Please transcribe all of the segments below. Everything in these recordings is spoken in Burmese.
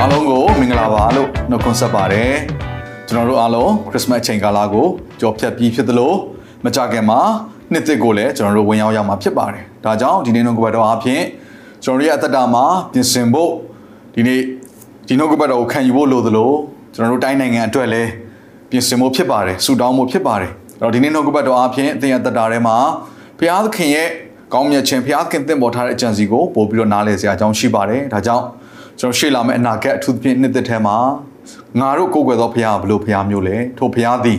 အားလုံးကိုမင်္ဂလာပါလို့နှုတ်ခွန်းဆက်ပါတယ်ကျွန်တော်တို့အားလုံးခရစ်စမတ်အချိန်ကာလကိုကြော်ဖြတ်ပြီးဖြစ်သလိုမကြခင်မှာနှစ်သစ်ကိုလည်းကျွန်တော်တို့ဝင်ရောက်ရမှာဖြစ်ပါတယ်ဒါကြောင့်ဒီနေ့နှုတ်ကပတ်တော်အားဖြင့်ကျွန်တော်တို့ရဲ့အသက်တာမှာပြင်ဆင်ဖို့ဒီနေ့ဒီနှုတ်ကပတ်တော်ကိုခံယူဖို့လိုသလိုကျွန်တော်တို့တိုင်းနိုင်ငံအတွက်လည်းပြင်ဆင်ဖို့ဖြစ်ပါတယ်ဆူတောင်းဖို့ဖြစ်ပါတယ်အဲ့တော့ဒီနေ့နှုတ်ကပတ်တော်အားဖြင့်အသင်ရဲ့အသက်တာထဲမှာဘုရားသခင်ရဲ့ကောင်းမြတ်ခြင်းဘုရားသခင်သင်ပေါ်ထားတဲ့အကြံစီကိုပို့ပြီးတော့နားလည်စရာအကြောင်းရှိပါတယ်ဒါကြောင့် ကျွန်တော်ရှေ့လာမယ့်အနာဂတ်အထူးသဖြင့်နှစ်သက်ထဲမှာငါတို့ကိုယ်ွယ်သောဘုရားကဘလို့ဘုရားမျိုးလဲထိုဘုရားသည်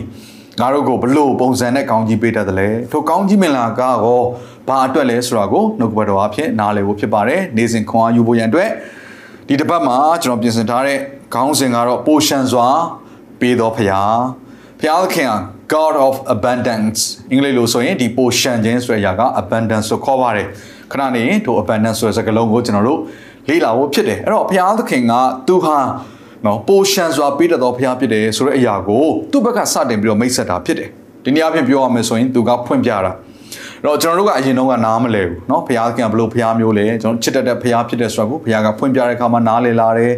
ငါတို့ကိုဘလို့ပုံစံနဲ့ကောင်းကြီးပေးတတ်တယ်လဲထိုကောင်းကြီးမင်္ဂလာကရောဘာအတွက်လဲဆိုတာကိုနှုတ်ကပတ်တော်အဖြစ်နားလည်ဖို့ဖြစ်ပါတယ်နေ့စဉ်ခွန်အားယူဖို့ရန်အတွက်ဒီတစ်ပတ်မှာကျွန်တော်ပြင်ဆင်ထားတဲ့ခေါင်းစဉ်ကတော့ပိုရှန်စွာပေးသောဘုရားဘုရားသခင်က God of abundance အင်္ဂလိပ်လိုဆိုရင်ဒီ portion ခြင်းဆိုတဲ့အရာက abundance ဆိုခေါ်ပါတယ်ခဏနေထို abundance ဆိုတဲ့စကားလုံးကိုကျွန်တော်တို့ လေ့လာဖို့ဖြစ်တယ်အဲ့တော့ဘုရားသခင်ကသူဟာနော် portion စွာပေးတတ်သောဘုရားဖြစ်တယ်ဆိုတဲ့အရာကိုသူ့ဘက်ကစတင်ပြီးတော့မိတ်ဆက်တာဖြစ်တယ်ဒီနေ့အပြင်ပြောရမယ်ဆိုရင်သူကဖွင့်ပြတာတော့ကျွန်တော်တို့ကအရင်တော့ကနားမလဲဘူးเนาะဘုရားသခင်ကဘလို့ဘုရားမျိုးလဲကျွန်တော်ချစ်တတ်တဲ့ဘုရားဖြစ်တဲ့ဆိုတာကိုဘုရားကဖွင့်ပြတဲ့အခါမှာနားလည်လာတယ်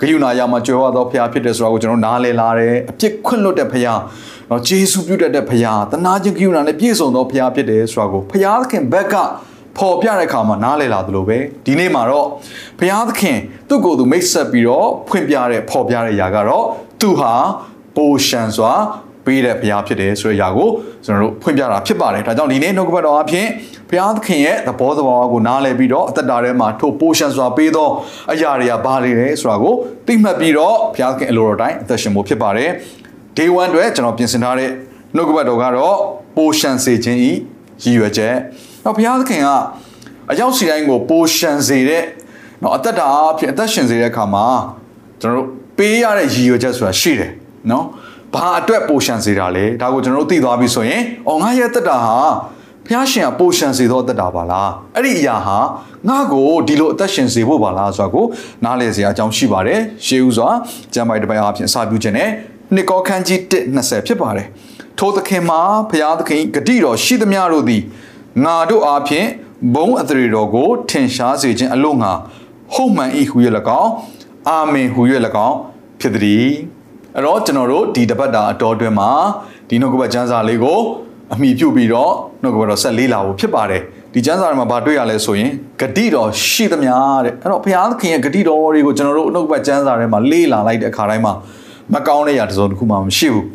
ဂယုဏာရမှာကြွယ်ဝသောဘုရားဖြစ်တဲ့ဆိုတာကိုကျွန်တော်နားလည်လာတယ်အပြစ်ခွင့်လွတ်တဲ့ဘုရားเนาะဂျေစုပြုတတ်တဲ့ဘုရားတနာခြင်းဂယုဏာနဲ့ပြည့်စုံသောဘုရားဖြစ်တယ်ဆိုတာကိုဘုရားသခင်ဘက်က ပေါ်ပြတဲ့အခါမှာနားလည်လာသလိုပဲဒီနေ့မှာတော့ဘုရားသခင်သူ့ကိုယ်သူမိတ်ဆက်ပြီးတော့ဖွင့်ပြတဲ့ပေါ်ပြတဲ့အရာကတော့သူဟာပိုရှန်စွာပေးတဲ့ဘုရားဖြစ်တယ်ဆိုတဲ့အရာကိုကျွန်တော်တို့ဖွင့်ပြတာဖြစ်ပါတယ်ဒါကြောင့်ဒီနေ့နှုတ်ကပတ်တော်အဖြစ်ဘုရားသခင်ရဲ့သဘောသဘာဝကိုနားလည်ပြီးတော့အသက်တာထဲမှာထိုပိုရှန်စွာပေးသောအရာတွေကဘာတွေလဲဆိုတာကိုသိမှတ်ပြီးတော့ဘုရားသခင်အလိုတော်တိုင်းအသက်ရှင်ဖို့ဖြစ်ပါတယ် day 1အတွက်ကျွန်တော်ပြင်ဆင်ထားတဲ့နှုတ်ကပတ်တော်ကတော့ပိုရှန်စေခြင်းဤရည်ရွယ်ချက် တော့ဘုရားသခင်ကအရောက်စီတိုင်းကိုပိုရှန်စေတဲ့နော်အသက်တာအဖြစ်အသက်ရှင်စေတဲ့အခါမှာကျွန်တော်တို့ပေးရတဲ့ရည်ရွယ်ချက်ဆိုတာရှိတယ်နော်ဘာအတွက်ပိုရှန်စေတာလဲဒါကိုကျွန်တော်တို့သိသွားပြီဆိုရင်အော်ငါရဲ့တက်တာဟာဖျားရှင်ကပိုရှန်စေသောတက်တာပါလားအဲ့ဒီအရာဟာငါ့ကိုဒီလိုအသက်ရှင်စေဖို့ပါလားဆိုတာကိုနားလည်စရာအကြောင်းရှိပါတယ်ရှေးဥစွာကျမ်းပိုက်တစ်ပိုင်အဖြစ်အစာပြုခြင်းနဲ့နှစ်ကောခန်းကြီး120ဖြစ်ပါတယ်ထိုသခင်မှာဖျားသခင်ဂတိတော်ရှိသမျှတို့သည် ငါတို့အားဖြင့်ဘုံအသရေတော်ကိုထင်ရှားစေခြင်းအလို့ငါဟုတ်မှန်၏ဟူ၍၎င်းအာမင်ဟူ၍၎င်းဖြစ်သည်အဲ့တော့ကျွန်တော်တို့ဒီတပတ်တာအတော်တွင်မှာဒီနှုတ်ကပတ်ကျမ်းစာလေးကိုအမိပြုပြီးတော့နှုတ်ကပတ်တော်ဆက်လေးလာဖို့ဖြစ်ပါတယ်ဒီကျမ်းစာထဲမှာဗာတွေ့ရလဲဆိုရင်ဂတိတော်ရှိသမျှတဲ့အဲ့တော့ဘုရားသခင်ရဲ့ဂတိတော်တွေကိုကျွန်တော်တို့နှုတ်ကပတ်ကျမ်းစာထဲမှာလေးလာလိုက်တဲ့အခါတိုင်းမှာမကောင်းတဲ့ຢာတစ်စုံတစ်ခုမှမရှိဘူး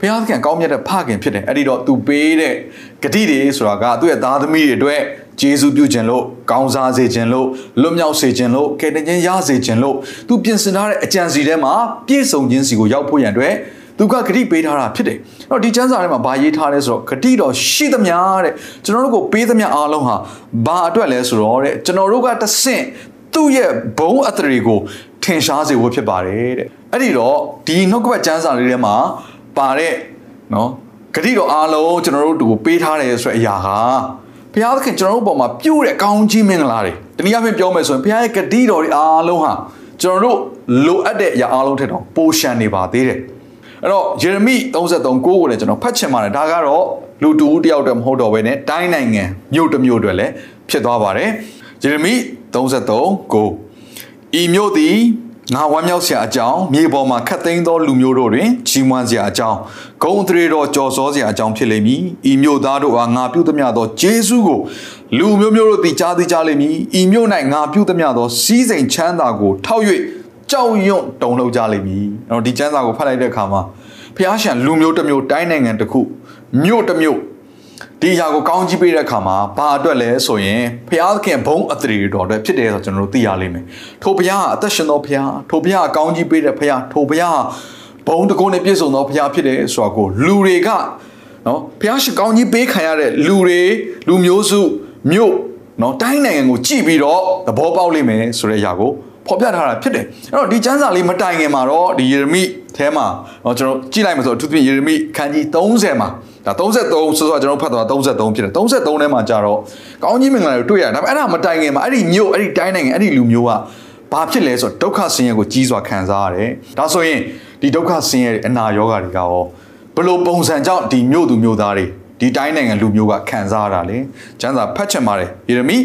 ဘုရားသခင်ကောင်းမြတ်တဲ့ဖခင်ဖြစ်တယ်အဲ့ဒီတော့သူပေးတဲ့ဂတိတွေဆိုတာကသူ့ရဲ့သားသမီးတွေအတွက်ဂျေဇုပြုခြင်းလို့ကောင်းစားစေခြင်းလို့လွတ်မြောက်စေခြင်းလို့ကယ်တင်ခြင်းရစေခြင်းလို့သူပြင်ဆင်ထားတဲ့အကြံစီထဲမှာပြည့်စုံခြင်းစီကိုရောက်ဖို့ရန်အတွက်သူကဂတိပေးထားတာဖြစ်တယ်။အဲ့တော့ဒီကျမ်းစာထဲမှာဗာရေးထားလဲဆိုတော့ဂတိတော်ရှိသမျှတဲ့ကျွန်တော်တို့ကိုပေးသမျှအားလုံးဟာဘာအတွက်လဲဆိုတော့တဲ့ကျွန်တော်တို့ကတဆင့်သူ့ရဲ့ဘုံအတရေကိုထင်ရှားစေဖို့ဖြစ်ပါတယ်တဲ့။အဲ့ဒီတော့ဒီနှုတ်ကပတ်ကျမ်းစာလေးထဲမှာ ပါတဲ့နော်ဂတိတော်အားလုံးကျွန်တော်တို့တို့ပေးထားတယ်ဆိုတဲ့အရာဟာဘုရားသခင်ကျွန်တော်တို့ပေါ်မှာပြုတဲ့ကောင်းကြီးမင်္ဂလာတွေတနည်းအားဖြင့်ပြောမယ်ဆိုရင်ဘုရားရဲ့ဂတိတော်တွေအားလုံးဟာကျွန်တော်တို့လိုအပ်တဲ့အရာအားလုံးထက်တော့ပိုရှန်နေပါသေးတယ်အဲ့တော့ယေရမိ33ကိုကိုလည်းကျွန်တော်ဖတ်ချင်ပါတယ်ဒါကတော့လူတူတယောက်တည်းမဟုတ်တော့ဘဲနဲ့တိုင်းနိုင်ငံမြို့တစ်မြို့တွေလည်းဖြစ်သွားပါတယ်ယေရမိ33ကိုဤမြို့သည် ငါဝမ်းမြောက်စရာအကြောင်းမြေပေါ်မှာခတ်သိမ်းသောလူမျိုးတို့တွင်ကြီးမွမ်းစရာအကြောင်းဂုံအထရေတော်ကြော်စောစရာအကြောင်းဖြစ်လိမ့်မည်ဤမြို့သားတို့အားငါပြုသမျှသောဂျေစုကိုလူမျိုးမျိုးတို့သိကြားသိကြလိမ့်မည်ဤမြို့၌ငါပြုသမျှသောစီးစိမ်ချမ်းသာကိုထောက်၍ကြောက်ရွံ့တုန်လှုပ်ကြလိမ့်မည်အဲ့တော့ဒီကျမ်းစာကိုဖတ်လိုက်တဲ့အခါမှာဖျားရှံလူမျိုးတစ်မျိုးတိုင်းနိုင်ငံတစ်ခုမြို့တစ်မြို့ ဒီအရာကိုကောင်းကြီးပေးတဲ့အခါမှာဘာအတွက်လဲဆိုရင်ဖျားခင်ဘုံအသရေတော်အတွက်ဖြစ်တယ်ဆိုကျွန်တော်တို့သိရလိမ့်မယ်ထိုဘုရားအသက်ရှင်သောဘုရားထိုဘုရားကောင်းကြီးပေးတဲ့ဘုရားထိုဘုရားဘုံတကုန်းနဲ့ပြည့်စုံသောဘုရားဖြစ်တယ်ဆိုတာကိုလူတွေကနော်ဘုရားရှိကောင်းကြီးပေးခံရတဲ့လူတွေလူမျိုးစုမြို့နော်တိုင်းနိုင်ငံကိုကြည့်ပြီးတော့သဘောပေါက်လိမ့်မယ်ဆိုတဲ့အရာကိုဘဖော်ပြထားတာဖြစ်တယ်အဲ့တော့ဒီကျမ်းစာလေးမတိုင်ခင်မှာတော့ဒီယေရမိအဲမှာတော့ကျွန်တော်ကြည့်လိုက်မှာဆိုအထူးသဖြင့်ယေရမိခန်းကြီး30မှာ ဒါ33ဆိုတော့ကျွန်တော်ဖတ်သွား33ဖြစ်တယ်33ထဲမှာကြာတော့ကောင်းကြီးမင်္ဂလာတွေတွေ့ရဒါပေမဲ့အဲ့ဒါမတိုင်ခင်မှာအဲ့ဒီမြို့အဲ့ဒီတိုင်းနိုင်ငံအဲ့ဒီလူမျိုးကဘာဖြစ်လဲဆိုတော့ဒုက္ခဆင်းရဲကိုကြီးစွာခံစားရတယ်ဒါဆိုရင်ဒီဒုက္ခဆင်းရဲအနာရောဂါတွေကရောဘလို့ပုံစံကြောင့်ဒီမြို့သူမြို့သားတွေဒီတိုင်းနိုင်ငံလူမျိုးကခံစားရတာလေကျမ်းစာဖတ်ချင်ပါတယ်ယေရမိ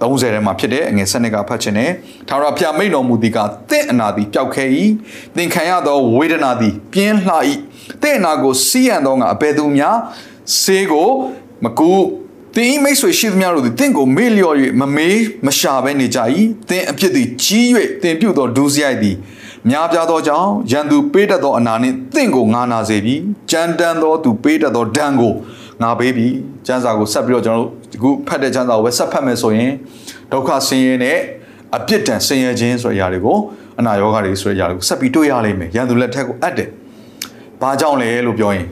30ထဲမှာဖြစ်တဲ့အငယ်7ကဖတ်ချင်တယ်ထာဝရဘုရားမိန်တော်မူသည်ကတင့်အနာသည်ပျောက်ခဲ၏သင်ခံရသောဝေဒနာသည်ပြင်းလှ၏တင့်အနာကိုစီးရန်သောငါအဘယ်သူများဆေးကိုမကူတင်ဤမိတ်ဆွေရှိသမျှတို့သည်တင့်ကိုမေ့လျော့၍မမေးမရှာဘဲနေကြ၏တင်အဖြစ်သည်ကြီး၍တင်ပြုတ်သောဒုစရိုက်သည်များပြားသောကြောင့်ရန်သူပေးတတ်သောအနာနှင့်တင့်ကိုငါနာစေပြီကြမ်းတမ်းသောသူပေးတတ်သောဒဏ်ကိုငါပေးပြီကျမ်းစာကိုဆက်ပြီးတော့ကျွန်တော်တို့ အခုဖတ်တဲ့ကျမ်းစာကိုပဲဆက်ဖတ်မယ်ဆိုရင်ဒုက္ခဆင်းရဲနဲ့အပြစ်ဒဏ်ဆင်းရဲခြင်းဆိုတဲ့အရာတွေကိုအနာရောဂါတွေဆိုတဲ့အရာတွေကိုဆက်ပြီးတွေ့ရလိမ့်မယ်ရန်သူလက်ထက်ကိုအပ်တယ်ဘာကြောင့်လဲလို့ပြောရင်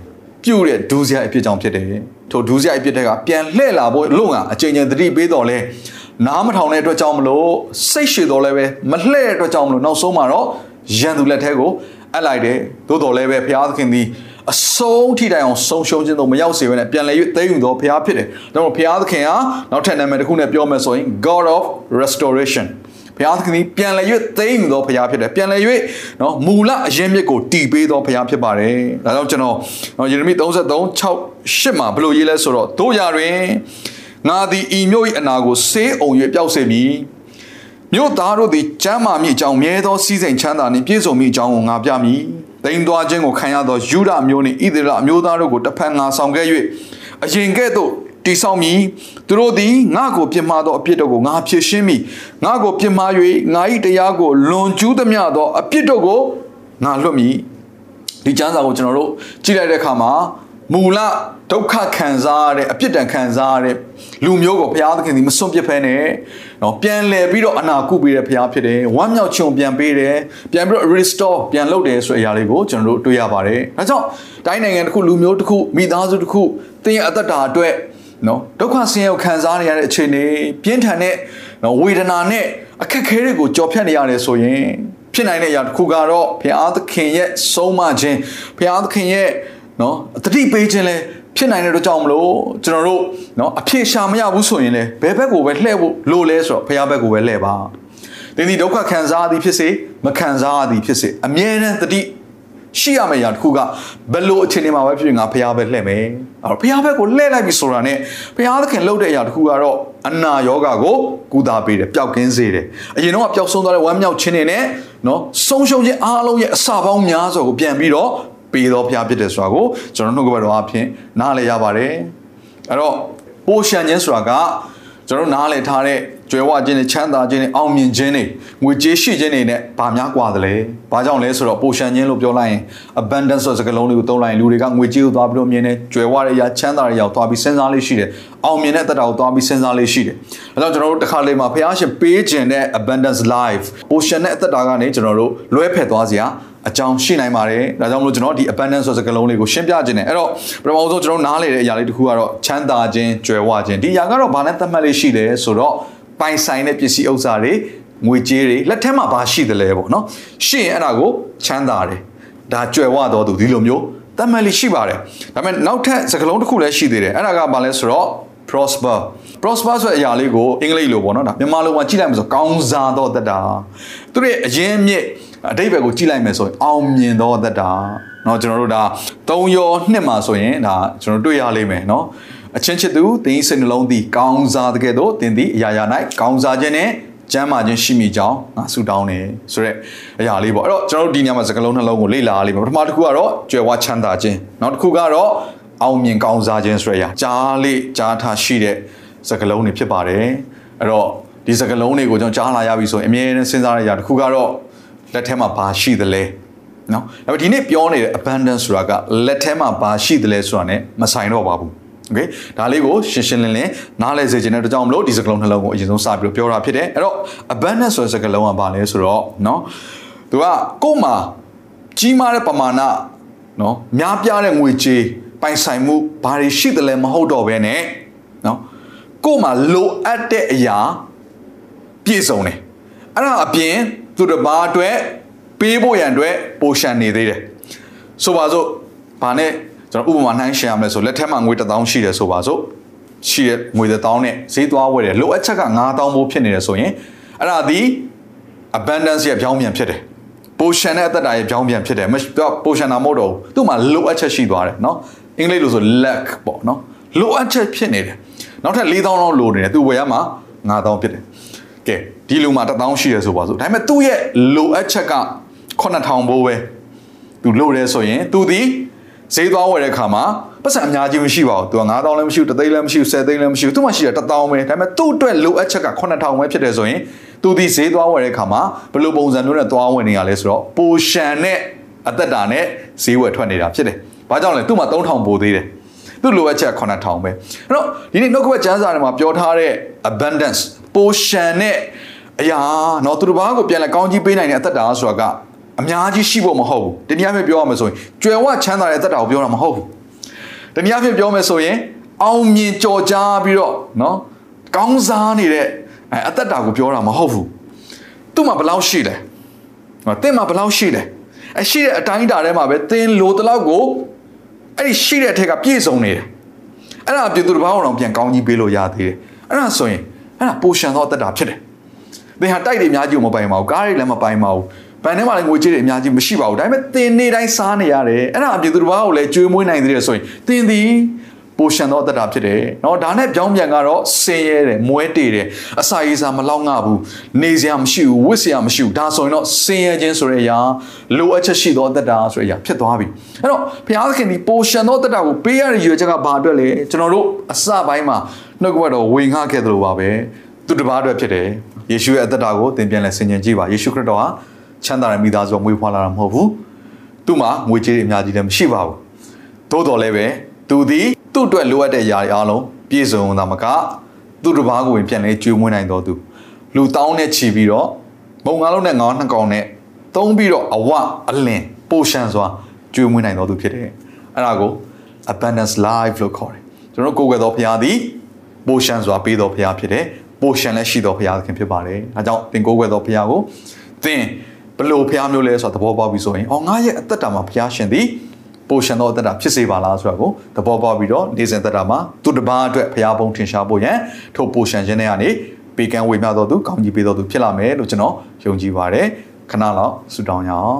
ပြုတ်တဲ့ဒူးစရိုက်အဖြစ်ကြောင့်ဖြစ်တယ်ထိုဒူးစရိုက်အဖြစ်တွေကပြန်လှည့်လာဖို့လုံကအချိန်ချင်းသတိပေးတော်လဲနားမထောင်တဲ့အတွက်ကြောင့်မလို့စိတ်ရှည်တော်လဲပဲမလှည့်တဲ့အတွက်ကြောင့်မလို့နောက်ဆုံးမှာတော့ရန်သူလက်ထဲကိုအပ်လိုက်တယ်သို့တော်လည်းပဲဘုရားသခင်သည် အဆုံးထိတိုင်အောင်ဆုံးရှုံးခြင်းတို့မရောက်စေဘဲနဲ့ပြန်လည်၍သိယူတော်ဘုရားဖြစ်တယ်။ဒါကြောင့်ဘုရားသခင်ဟာနောက်ထပ်နာမည်တစ်ခုနဲ့ပြောမယ်ဆိုရင် God of Restoration ဘုရားသခင်သည်ပြန်လည်၍သိယူတော်ဘုရားဖြစ်တယ်။ပြန်လည်၍နော်မူလအရင်မြစ်ကိုတည်ပေးတော်ဘုရားဖြစ်ပါတယ်။ဒါကြောင့်ကျွန်တော်နော်ယေရမိ33 6 8မှာဘယ်လိုရေးလဲဆိုတော့တို့ရာတွင်ငါသည်ဤမြို့၏အနာကိုဆေးအုံ၍ပျောက်စေမည်။မြို့သားတို့သည်ကျမ်းမာမိအကြောင်းမြဲသောစီးစိမ်ချမ်းသာနှင့်ပြည့်စုံမိအကြောင်းကိုငါပြမည်။ တိမ်သွားခြင်းကိုခံရသောယူဒမျိုးနှင့်ဣသရေလအမျိုးသားတို့ကိုတစ်ဖက်ငါဆောင်ခဲ့၍အရင်ကဲ့သို့တိဆောက်မည်သူတို့သည်ငါ့ကိုပြစ်မှားသောအပြစ်တို့ကိုငါဖြေရှင်းမည်ငါ့ကိုပြစ်မှား၍ငါ၏တရားကိုလွန်ကျူးသမျှသောအပြစ်တို့ကိုငါလွတ်မည်ဒီကျမ်းစာကိုကျွန်တော်တို့ကြည့်လိုက်တဲ့အခါမှာ မူလဒုက္ခခံစားရတဲ့အပြစ်ဒဏ်ခံစားရတဲ့လူမျိုးကိုဘုရားသခင်ဒီမစွန့်ပစ်ဖဲနဲ့နော်ပြန်လည်ပြီးတော့အနာကုပေးတဲ့ဘုရားဖြစ်တယ်ဝမ်းမြောက်ခြင်းပြန်ပေးတယ်ပြန်ပြီးတော့ restore ပြန်လုပ်တယ်ဆိုတဲ့အရာလေးကိုကျွန်တော်တို့တွေ့ရပါတယ်ဒါကြောင့်တိုင်းနိုင်ငံတစ်ခုလူမျိုးတစ်ခုမိသားစုတစ်ခုတင်းရဲ့အသက်တာအတွက်နော်ဒုက္ခဆင်းရဲကိုခံစားနေရတဲ့အခြေအနေပြင်းထန်တဲ့နော်ဝေဒနာနဲ့အခက်အခဲတွေကိုကြော်ဖြတ်နေရတယ်ဆိုရင်ဖြစ်နိုင်တဲ့အရာတစ်ခုကတော့ဘုရားသခင်ရဲ့ဆုံးမခြင်းဘုရားသခင်ရဲ့ နော်တတိပေးခြင်းလဲဖြစ်နိုင်တဲ့အတွက်ကြောင့်မလို့ကျွန်တော်တို့နော်အဖြေရှာမရဘူးဆိုရင်လည်းဘယ်ဘက်ကိုပဲလှည့်ဖို့လိုလဲဆိုတော့ဘုရားဘက်ကိုပဲလှည့်ပါသင်ဒီဒုက္ခခံစားသည်ဖြစ်စေမခံစားသည်ဖြစ်စေအမြဲတမ်းတတိရှိရမယ့်အရာတစ်ခုကဘယ်လိုအခြေအနေမှာပဲဖြစ်ဖြစ်ငါဖျားပဲလှည့်မယ်အဲ့တော့ဖျားဘက်ကိုလှည့်လိုက်ပြီဆိုတာနဲ့ဖျားသခင်လှုပ်တဲ့အရာတစ်ခုကတော့အနာယောဂါကိုကုသပေးတယ်ပျောက်ကင်းစေတယ်အရင်တော့ပျောက်ဆုံးသွားတဲ့ဝမ်းမြောက်ခြင်းတွေနဲ့နော်ဆုံးရှုံးခြင်းအားလုံးရဲ့အစာပေါင်းများစွာကိုပြန်ပြီးတော့ ပေးတော်ဖျားဖြစ်တယ်ဆိုတာကိုကျွန်တော်နှုတ်ကပတ်တော်အဖြစ်နားလည်ရပါတယ်အဲ့တော့ပိုးရှန်ခြင်းဆိုတာကကျွန်တော်နားလည်ထားတဲ့ကြွယ်ဝခြင်းနဲ့ချမ်းသာခြင်းနဲ့အောင်မြင်ခြင်းတွေငွေကြေးရှိခြင်းတွေနဲ့ဗာများกว่าသလဲ။ဘာကြောင့်လဲဆိုတော့ပိုရှန်ခြင်းလို့ပြောလိုက်ရင် abundance ဆိုတဲ့စကားလုံးလေးကိုသုံးလိုက်ရင်လူတွေကငွေကြေးကိုသွားပြီးတော့မြင်နေကြွယ်ဝတဲ့အရာချမ်းသာတဲ့အရာကိုသွားပြီးစဉ်းစားလေးရှိတယ်။အောင်မြင်တဲ့တက်တာကိုသွားပြီးစဉ်းစားလေးရှိတယ်။အဲကြောင့်ကျွန်တော်တို့တစ်ခါလေးမှာဖះရှင်ပေးခြင်းတဲ့ abundance life ပိုရှန်တဲ့အသက်တာကနေကျွန်တော်တို့လွဲဖက်သွားစရာ အကြောင်းရှိနိုင်ပါတယ်။ဒါကြောင့်မလို့ကျွန်တော်ဒီ abundance ဆိုတဲ့စကားလုံးလေးကိုရှင်းပြခြင်းနဲ့အဲ့တော့ပထမဆုံးကျွန်တော်နားလေတဲ့အရာလေးတစ်ခုကတော့ချမ်းသာခြင်းကြွယ်ဝခြင်းဒီအရာကတော့ဘာနဲ့သတ်မှတ်လေးရှိတယ်ဆိုတော့ပိုင်ဆိုင်တဲ့ပစ္စည်းဥစ္စာတွေငွေကြေးတွေလက်ထက်မှာဘာရှိသလဲပေါ့နော်ရှိရင်အဲ့ဒါကိုချမ်းသာတယ်ဒါကြွယ်ဝတော်သူဒီလိုမျိုးသတ်မှတ်လေးရှိပါတယ်ဒါပေမဲ့နောက်ထပ်စကားလုံးတစ်ခုလည်းရှိသေးတယ်အဲ့ဒါကဘာလဲဆိုတော့ prosper prosper ဆိုတဲ့အရာလေးကိုအင်္ဂလိပ်လိုပေါ့နော်ဒါမြန်မာလိုမှာကြည့်လိုက်မယ်ဆိုကောင်းစားတော့တတ်တာသူရဲ့အရင်မြစ် အတိတ်ဘက်ကိုကြည့်လိုက်မယ်ဆိုရင်အောင်မြင်တော့တတ်တာเนาะကျွန်တော်တို့ဒါ3ရော2မှာဆိုရင်ဒါကျွန်တော်တွေ့ရလိမ့်မယ်เนาะအချင်းချစ်သူသင်စိတ်နှလုံးသည်ကောင်းစားတဲ့ကဲ့သို့သင်သည်အရာရာ၌ကောင်းစားခြင်းနဲ့ကျမ်းမာခြင်းရှိမိကြောင်းငါဆုတောင်းတယ်ဆိုရက်အရာလေးပေါ့အဲ့တော့ကျွန်တော်တို့ဒီညမှာစကားလုံးနှလုံးကိုလေ့လာရလိမ့်မယ်ပထမတစ်ခုကတော့ကြွယ်ဝချမ်းသာခြင်းနောက်တစ်ခုကတော့အောင်မြင်ကောင်းစားခြင်းဆိုရကြားလေးကြားထားရှိတဲ့စကားလုံးတွေဖြစ်ပါတယ်အဲ့တော့ဒီစကားလုံးတွေကိုကျွန်တော်ကြားလာရပြီဆိုရင်အမြဲတမ်းစဉ်းစားရတဲ့အရာတစ်ခုကတော့ လက်ထဲမှာဘာရှိသလဲနော်ဒါပေမဲ့ဒီနေ့ပြောနေတဲ့ abundance ဆိုတာကလက်ထဲမှာဘာရှိသလဲဆိုတာ ਨੇ မဆိုင်တော့ပါဘူးโอเคဒါလေးကိုရှင်းရှင်းလင်းလင်းနားလည်စေချင်တဲ့အတွက်ကြောင့်မလို့ဒီစကားလုံးနှလုံးကိုအရင်ဆုံးစပြီးတော့ပြောတာဖြစ်တယ်အဲ့တော့ abundance ဆိုတဲ့စကားလုံးကဘာလဲဆိုတော့เนาะသူကကို့မှာကြီးမားတဲ့ပမာဏเนาะများပြားတဲ့ငွေကြေးပိုင်ဆိုင်မှုဘာတွေရှိတယ်လဲမဟုတ်တော့ဘဲနဲ့เนาะကို့မှာလိုအပ်တဲ့အရာပြည့်စုံတယ်အဲ့ဒါအပြင် သူတစ်ပါးအတွက်ပေးဖို့ရန်အတွက်ပိုရှန်နေသေးတယ်ဆိုပါစို့ဘာနဲ့ကျွန်တော်ဥပမာနှိုင်းရှင်းရမလဲဆိုလက်ထက်မှာငွေ1000ရှိတယ်ဆိုပါစို့ရှိတဲ့ငွေ1000နဲ့ဈေးသွားဝယ်တယ်လိုအပ်ချက်က9000ဘိုးဖြစ်နေတယ်ဆိုရင်အဲ့ဒါဒီ abundance ရဲ့ပြောင်းပြန်ဖြစ်တယ် potion နဲ့အသက်တာရဲ့ပြောင်းပြန်ဖြစ်တယ်မ potion တာမဟုတ်တော့ဘူးသူ့မှာလိုအပ်ချက်ရှိသွားတယ်เนาะအင်္ဂလိပ်လိုဆို lack ပေါ့เนาะလိုအပ်ချက်ဖြစ်နေတယ်နောက်ထပ်4000လောက်လိုနေတယ်သူဝယ်ရမှာ9000ဖြစ်တယ်ကဲ ဒီလူမှာ1000ရှိရဆိုပါစို့ဒါပေမဲ့သူ့ရဲ့လိုအပ်ချက်က9000ဘိုးပဲသူလိုတယ်ဆိုရင်သူဒီဈေးသွားဝယ်တဲ့ခါမှာပတ်စံအများကြီးမရှိပါဘူးသူက9000လည်းမရှိဘူး3သိန်းလည်းမရှိဘူး10သိန်းလည်းမရှိဘူးသူမှရှိတယ်1000ပဲဒါပေမဲ့သူ့အတွက်လိုအပ်ချက်က9000ပဲဖြစ်တယ်ဆိုရင်သူဒီဈေးသွားဝယ်တဲ့ခါမှာဘယ်လိုပုံစံမျိုးနဲ့သွားဝယ်နေရလဲဆိုတော့ပိုရှန်နဲ့အသက်တာနဲ့ဈေးဝယ်ထွက်နေတာဖြစ်တယ်။ဘာကြောင့်လဲသူ့မှာ3000ပိုသေးတယ်။သူ့လိုအပ်ချက်9000ပဲ။အဲ့တော့ဒီနေ့နှုတ်ကပတ်ကျမ်းစာထဲမှာပြောထားတဲ့ abundance ပိုရှန်နဲ့ အရာနော်သူတစ်ပါးကိုပြန်လဲကောင်းကြီးပေးနိုင်တဲ့အသက်တာဆိုတာကအများကြီးရှိဖို့မဟုတ်ဘူးတနည်းအားဖြင့်ပြောရမယ်ဆိုရင်ကြွယ်ဝချမ်းသာတဲ့အသက်တာကိုပြောတာမဟုတ်ဘူးတနည်းအားဖြင့်ပြောမယ်ဆိုရင်အောင်မြင်ကြော်ကြားပြီးတော့နော်ကောင်းစားနေတဲ့အသက်တာကိုပြောတာမဟုတ်ဘူးသူ့မှာဘယ်လောက်ရှိလဲနော်တင့်မှာဘယ်လောက်ရှိလဲအရှိတဲ့အတိုင်းတာထဲမှာပဲတင်းလိုတလောက်ကိုအဲ့ဒီရှိတဲ့အထက်ကပြည့်စုံနေတယ်အဲ့ဒါပြင်သူတစ်ပါးအောင်ပြန်ကောင်းကြီးပေးလို့ရသေးတယ်အဲ့ဒါဆိုရင်အဲ့ဒါပိုရှန်သောအသက်တာဖြစ်တယ် သင်ဟာတိုက်တွေအများကြီးကိုမပိုင်ပါဘူးကားတွေလည်းမပိုင်ပါဘူးဘန်ထဲမှာလည်းငွေကြေးတွေအများကြီးမရှိပါဘူးဒါပေမဲ့သင်နေတိုင်းစားနေရတယ်အဲ့ဒါအပြည်သူတစ်ပါးကိုလည်းကျွေးမွေးနိုင်သေးတယ်ဆိုရင်သင်သည်ပိုရှန်သောအသက်တာဖြစ်တယ်เนาะဒါနဲ့ပြောင်းပြန်ကတော့ဆင်းရဲတယ်မွဲတေတယ်အစာရေးစာမလောက်ငါဘူးနေစရာမရှိဘူးဝတ်စရာမရှိဘူးဒါဆိုရင်တော့ဆင်းရဲခြင်းဆိုတဲ့အရာလိုအပ်ချက်ရှိသောအသက်တာဆိုတဲ့အရာဖြစ်သွားပြီအဲ့တော့ဘုရားသခင်ဒီပိုရှန်သောအသက်တာကိုပေးရတဲ့ရည်ရွယ်ချက်ကဘာအတွက်လဲကျွန်တော်တို့အစပိုင်းမှာနှုတ်ကပတ်တော်ဝင်ငှခဲ့သလိုပါပဲသူတစ်ပါးအတွက်ဖြစ်တယ် ယေရှုရဲ့အသက်တာကိုသင်ပြန်လဲဆင်ခြင်ကြည့်ပါယေရှုခရစ်တော်ဟာချမ်းသာတဲ့မိသားစုမွေးဖွားလာတာမဟုတ်ဘူးသူ့မှာငွေကြေးတွေအများကြီးလည်းမရှိပါဘူးသို့တော်လည်းပဲသူသည်သူ့အတွက်လိုအပ်တဲ့အရာတွေအားလုံးပြည့်စုံတာမကသူ့တစ်ပါးကိုပြန်လဲကျွေးမွေးနိုင်တော်သူလူတောင်းနဲ့ချီပြီးတော့မုံငါးလုံးနဲ့ငါးနှစ်ကောင်နဲ့သုံးပြီးတော့အဝအလင်ပိုရှန်စွာကျွေးမွေးနိုင်တော်သူဖြစ်တယ်အဲ့ဒါကို abundance life လို့ခေါ်တယ်ကျွန်တော်ကိုယ်ွယ်သောဘုရားသည်ပိုရှန်စွာပေးတော်ဘုရားဖြစ်တယ် ပိုရှန်လည်းရှိတော်ဘုရားသခင်ဖြစ်ပါတယ်အဲကြောင့်သင်ကိုယ်ွယ်သောဘုရားကိုသင်ဘလို့ဘုရားမျိုးလဲဆိုတာသဘောပေါက်ပြီဆိုရင်အော်ငါရဲ့အသက်တာမှာဘုရားရှင်သည်ပိုရှင်သောအသက်တာဖြစ်စေပါလားဆိုတာကိုသဘောပေါက်ပြီးတော့နေစဉ်သက်တာမှာသူတစ်ပါးအတွက်ဘုရားဘုံထင်ရှားဖို့ရန်ထို့ပိုရှင်ခြင်းတွေကနေပေးကမ်းဝေမျှတော်သူကောင်းကြီးပေးတော်သူဖြစ်လာမယ်လို့ကျွန်တော်ယုံကြည်ပါတယ်ခဏလောက်ဆုတောင်းရအောင်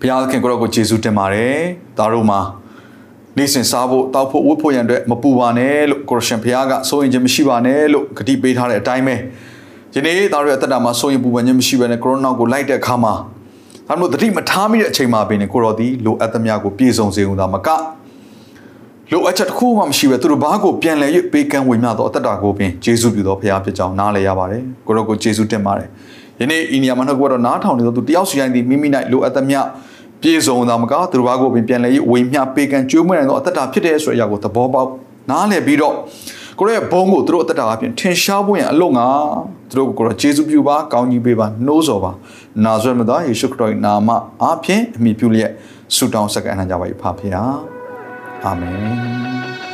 ဘုရားသခင်ကိုရောကိုယေရှုတင်ပါတယ်ဒါတို့မှာ နေစဉ်စားဖို့တောက်ဖို့ဝတ်ဖို့ရန်အတွက်မပူပါနဲ့လို့ကိုရရှင်ဘုရားကစိုးရင်ခြင်းမရှိပါနဲ့လို့ဂတိပေးထားတဲ့အတိုင်းပဲယနေ့သားတို့ရဲ့အသက်တာမှာစိုးရင်ပူပန်ခြင်းမရှိဘဲနဲ့ကိုရိုနာကိုလိုက်တဲ့အခါမှာဒါမျိုးတတိမထားမိတဲ့အချိန်မှာပင်ကိုတော်သည်လိုအပ်သမျှကိုပြည့်စုံစေုံသာမကလိုအပ်ချက်တစ်ခုမှမရှိပဲသူတို့ဘာကိုပြန်လဲ၍ပေးကမ်းဝေမျှသောအသက်တာကိုပင်ယေရှုပြုသောဘုရားဖြစ်ကြောင်းနားလည်ရပါတယ်ကိုရောကိုယေရှုတင်ပါတယ်ယနေ့ဤနေရာမှာနှုတ်ကပတ်တော်နားထောင်နေသောသူတယောက်စီတိုင်းသည်မိမိ၌လိုအပ်သမျှ ပြည့်စုံသာမကသူတို့ဘာကိုပင်ပြန်လဲ၍ဝေမျှပေးကမ်းကြွေးမွေးနိုင်သောအသက်တာဖြစ်တဲ့ဆိုတဲ့အရာကိုသဘောပေါက်နားလည်ပြီးတော့ကိုရဲ့ဘုံကိုသူတို့အသက်တာအပြင်ထင်ရှားဖို့ရန်အလို့ငါသူတို့ကိုကိုရောယေရှုပြုပါကောင်းကြီးပေးပါနှိုးဆော်ပါနာဇရက်မြတ်သားယေရှုခရစ်တော်၏နာမအားဖြင့်အမိပြုလျက်ဆုတောင်းဆက်ကအနံ့ကြပါ၏ဖဖရာအာမင်